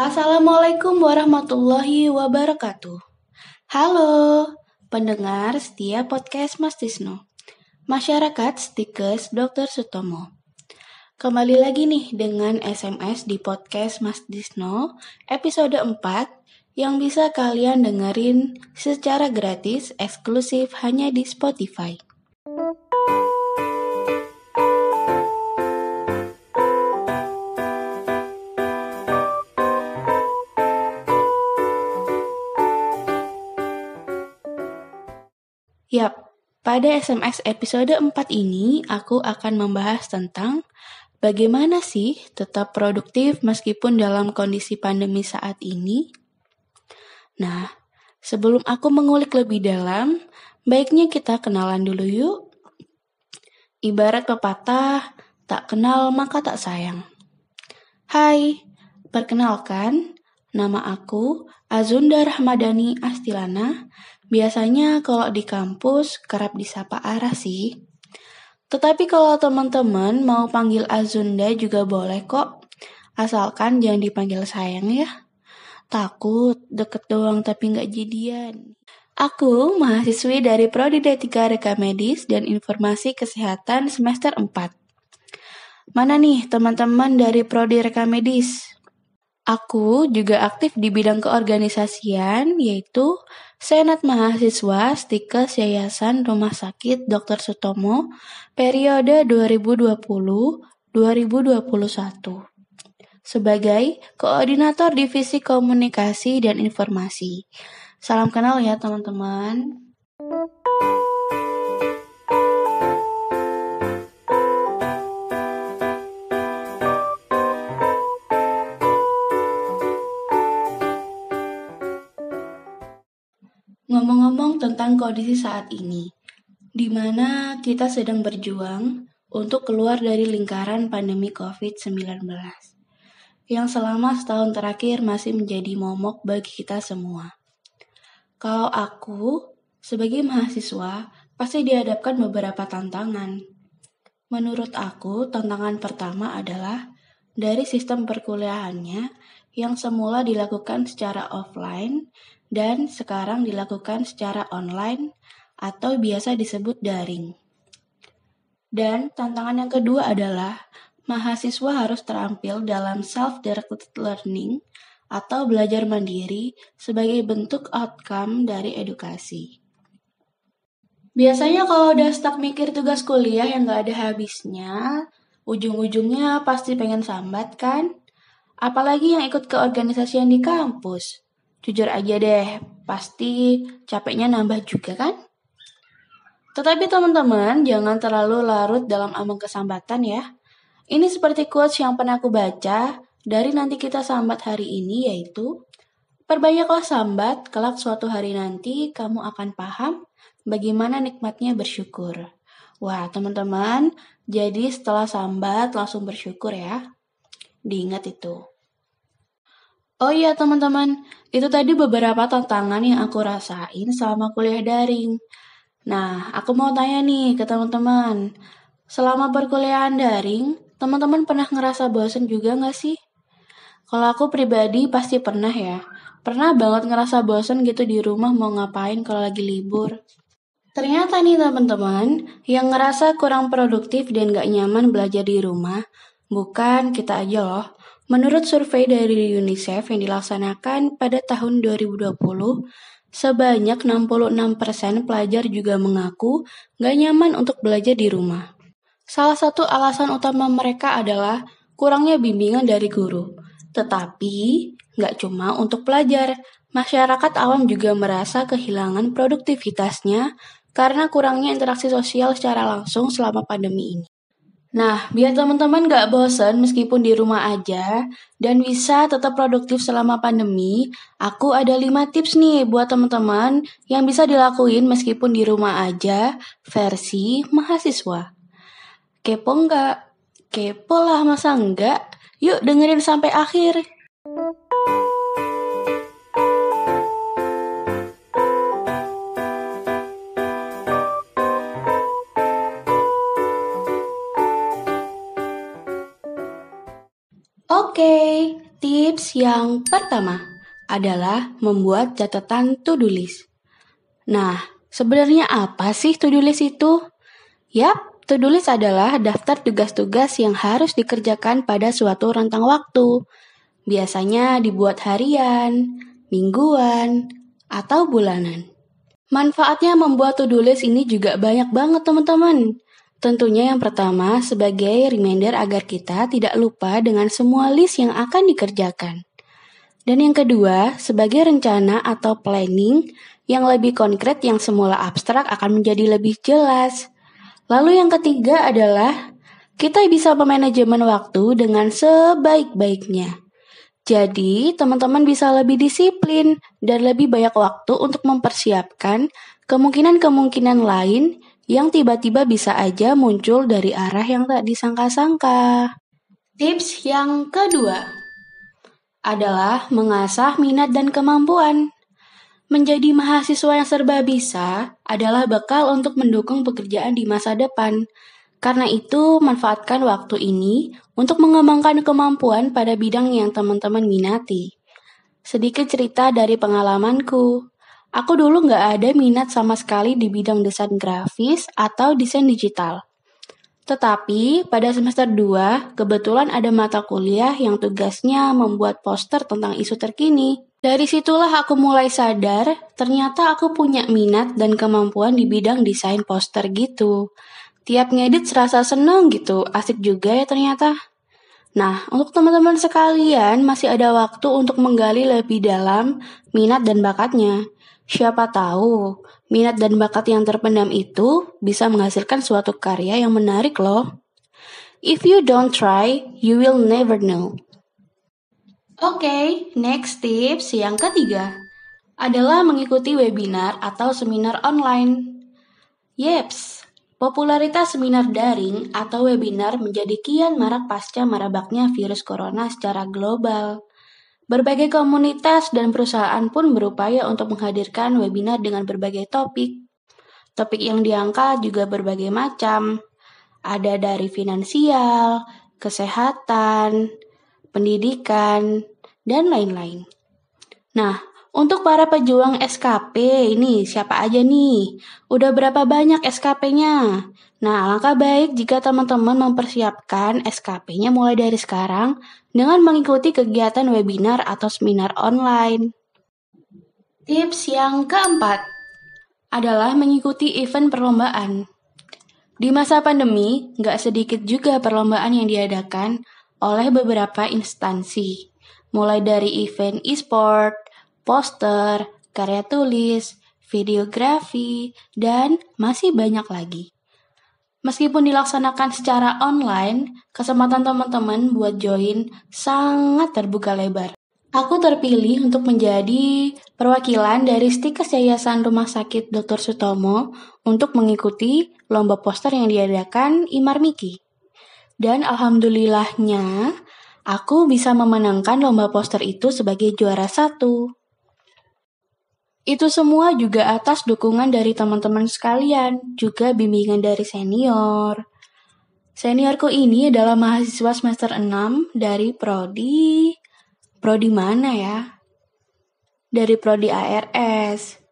Assalamualaikum warahmatullahi wabarakatuh. Halo, pendengar setia podcast Mas Tisno. Masyarakat Stikes Dr. Sutomo. Kembali lagi nih dengan SMS di podcast Mas Disno episode 4 yang bisa kalian dengerin secara gratis eksklusif hanya di Spotify. Yap, pada SMS episode 4 ini aku akan membahas tentang bagaimana sih tetap produktif meskipun dalam kondisi pandemi saat ini. Nah, sebelum aku mengulik lebih dalam, baiknya kita kenalan dulu yuk. Ibarat pepatah, tak kenal maka tak sayang. Hai, perkenalkan, nama aku Azunda Rahmadani Astilana Biasanya kalau di kampus kerap disapa Ara sih. Tetapi kalau teman-teman mau panggil Azunda juga boleh kok. Asalkan jangan dipanggil sayang ya. Takut deket doang tapi nggak jadian. Aku mahasiswi dari Prodi D3 Reka Medis dan Informasi Kesehatan semester 4. Mana nih teman-teman dari Prodi Reka Medis? Aku juga aktif di bidang keorganisasian, yaitu Senat Mahasiswa Stikes Yayasan Rumah Sakit Dr. Sutomo periode 2020-2021 sebagai Koordinator Divisi Komunikasi dan Informasi. Salam kenal ya teman-teman. Ngomong-ngomong tentang kondisi saat ini, di mana kita sedang berjuang untuk keluar dari lingkaran pandemi COVID-19 yang selama setahun terakhir masih menjadi momok bagi kita semua. Kalau aku, sebagai mahasiswa, pasti dihadapkan beberapa tantangan. Menurut aku, tantangan pertama adalah dari sistem perkuliahannya yang semula dilakukan secara offline dan sekarang dilakukan secara online atau biasa disebut daring. Dan tantangan yang kedua adalah mahasiswa harus terampil dalam self-directed learning atau belajar mandiri sebagai bentuk outcome dari edukasi. Biasanya kalau udah stuck mikir tugas kuliah yang gak ada habisnya, ujung-ujungnya pasti pengen sambat kan? Apalagi yang ikut ke organisasi yang di kampus. Jujur aja deh, pasti capeknya nambah juga kan? Tetapi teman-teman, jangan terlalu larut dalam ambang kesambatan ya. Ini seperti quotes yang pernah aku baca dari nanti kita sambat hari ini yaitu Perbanyaklah sambat, kelak suatu hari nanti kamu akan paham bagaimana nikmatnya bersyukur. Wah, teman-teman, jadi setelah sambat langsung bersyukur ya. Diingat itu. Oh iya teman-teman, itu tadi beberapa tantangan yang aku rasain selama kuliah daring. Nah, aku mau tanya nih ke teman-teman. Selama perkuliahan daring, teman-teman pernah ngerasa bosen juga gak sih? Kalau aku pribadi pasti pernah ya. Pernah banget ngerasa bosen gitu di rumah mau ngapain kalau lagi libur. Ternyata nih teman-teman, yang ngerasa kurang produktif dan gak nyaman belajar di rumah, bukan kita aja loh, Menurut survei dari UNICEF yang dilaksanakan pada tahun 2020, sebanyak 66% pelajar juga mengaku gak nyaman untuk belajar di rumah. Salah satu alasan utama mereka adalah kurangnya bimbingan dari guru. Tetapi, gak cuma untuk pelajar, masyarakat awam juga merasa kehilangan produktivitasnya karena kurangnya interaksi sosial secara langsung selama pandemi ini. Nah, biar teman-teman gak bosen meskipun di rumah aja dan bisa tetap produktif selama pandemi, aku ada 5 tips nih buat teman-teman yang bisa dilakuin meskipun di rumah aja versi mahasiswa. Kepo nggak? Kepo lah masa enggak? Yuk dengerin sampai akhir. Oke, tips yang pertama adalah membuat catatan to-do list. Nah, sebenarnya apa sih to-do list itu? Yap, to-do list adalah daftar tugas-tugas yang harus dikerjakan pada suatu rentang waktu. Biasanya dibuat harian, mingguan, atau bulanan. Manfaatnya membuat to-do list ini juga banyak banget teman-teman. Tentunya yang pertama sebagai reminder agar kita tidak lupa dengan semua list yang akan dikerjakan. Dan yang kedua, sebagai rencana atau planning yang lebih konkret yang semula abstrak akan menjadi lebih jelas. Lalu yang ketiga adalah kita bisa memanajemen waktu dengan sebaik-baiknya. Jadi, teman-teman bisa lebih disiplin dan lebih banyak waktu untuk mempersiapkan kemungkinan-kemungkinan lain yang tiba-tiba bisa aja muncul dari arah yang tak disangka-sangka. Tips yang kedua adalah mengasah minat dan kemampuan. Menjadi mahasiswa yang serba bisa adalah bekal untuk mendukung pekerjaan di masa depan. Karena itu, manfaatkan waktu ini untuk mengembangkan kemampuan pada bidang yang teman-teman minati. Sedikit cerita dari pengalamanku. Aku dulu nggak ada minat sama sekali di bidang desain grafis atau desain digital. Tetapi pada semester 2, kebetulan ada mata kuliah yang tugasnya membuat poster tentang isu terkini. Dari situlah aku mulai sadar, ternyata aku punya minat dan kemampuan di bidang desain poster gitu. Tiap ngedit serasa seneng gitu, asik juga ya ternyata. Nah, untuk teman-teman sekalian masih ada waktu untuk menggali lebih dalam minat dan bakatnya. Siapa tahu, minat dan bakat yang terpendam itu bisa menghasilkan suatu karya yang menarik loh. If you don't try, you will never know. Oke, okay, next tips yang ketiga adalah mengikuti webinar atau seminar online. Yeps, popularitas seminar daring atau webinar menjadi kian marak pasca merebaknya virus corona secara global. Berbagai komunitas dan perusahaan pun berupaya untuk menghadirkan webinar dengan berbagai topik. Topik yang diangkat juga berbagai macam. Ada dari finansial, kesehatan, pendidikan, dan lain-lain. Nah, untuk para pejuang SKP ini siapa aja nih? Udah berapa banyak SKP-nya? Nah, alangkah baik jika teman-teman mempersiapkan SKP-nya mulai dari sekarang dengan mengikuti kegiatan webinar atau seminar online. Tips yang keempat adalah mengikuti event perlombaan. Di masa pandemi, nggak sedikit juga perlombaan yang diadakan oleh beberapa instansi, mulai dari event e-sport, poster, karya tulis, videografi, dan masih banyak lagi. Meskipun dilaksanakan secara online, kesempatan teman-teman buat join sangat terbuka lebar. Aku terpilih untuk menjadi perwakilan dari Stikes Yayasan Rumah Sakit Dr. Sutomo untuk mengikuti lomba poster yang diadakan Imar Miki. Dan alhamdulillahnya, aku bisa memenangkan lomba poster itu sebagai juara satu. Itu semua juga atas dukungan dari teman-teman sekalian, juga bimbingan dari senior. Seniorku ini adalah mahasiswa semester 6 dari prodi prodi mana ya? Dari prodi ARS.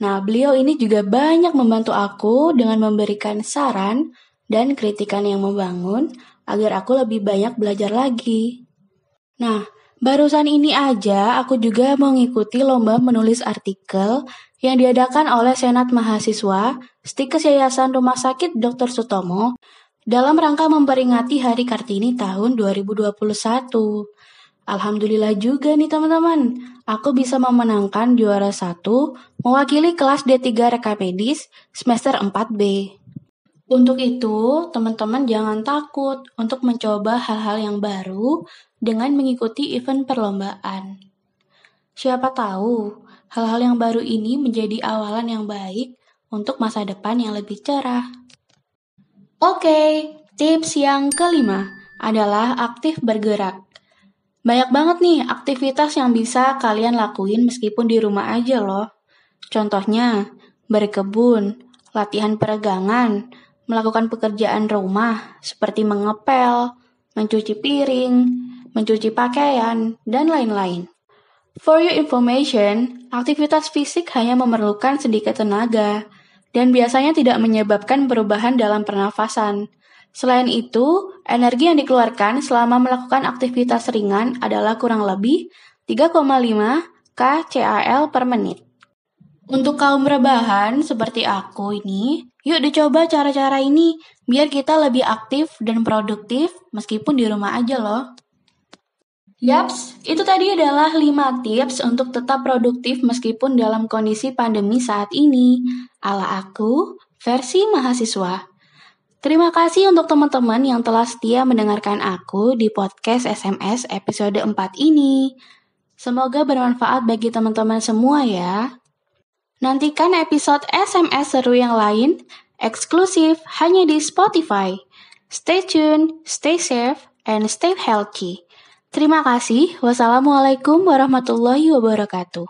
Nah, beliau ini juga banyak membantu aku dengan memberikan saran dan kritikan yang membangun agar aku lebih banyak belajar lagi. Nah, Barusan ini aja aku juga mengikuti lomba menulis artikel yang diadakan oleh Senat Mahasiswa Stikes Yayasan Rumah Sakit Dr. Sutomo dalam rangka memperingati Hari Kartini tahun 2021. Alhamdulillah juga nih teman-teman, aku bisa memenangkan juara satu mewakili kelas D3 Rekamedis semester 4B. Untuk itu, teman-teman jangan takut untuk mencoba hal-hal yang baru dengan mengikuti event perlombaan. Siapa tahu, hal-hal yang baru ini menjadi awalan yang baik untuk masa depan yang lebih cerah. Oke, tips yang kelima adalah aktif bergerak. Banyak banget nih aktivitas yang bisa kalian lakuin meskipun di rumah aja loh. Contohnya, berkebun, latihan peregangan, melakukan pekerjaan rumah seperti mengepel, mencuci piring, mencuci pakaian, dan lain-lain. For your information, aktivitas fisik hanya memerlukan sedikit tenaga dan biasanya tidak menyebabkan perubahan dalam pernafasan. Selain itu, energi yang dikeluarkan selama melakukan aktivitas ringan adalah kurang lebih 3,5 kcal per menit. Untuk kaum rebahan seperti aku ini, yuk dicoba cara-cara ini biar kita lebih aktif dan produktif meskipun di rumah aja loh. Yaps, itu tadi adalah 5 tips untuk tetap produktif meskipun dalam kondisi pandemi saat ini. Ala aku, versi mahasiswa. Terima kasih untuk teman-teman yang telah setia mendengarkan aku di podcast SMS episode 4 ini. Semoga bermanfaat bagi teman-teman semua ya. Nantikan episode SMS seru yang lain, eksklusif hanya di Spotify. Stay tuned, stay safe, and stay healthy. Terima kasih. Wassalamualaikum warahmatullahi wabarakatuh.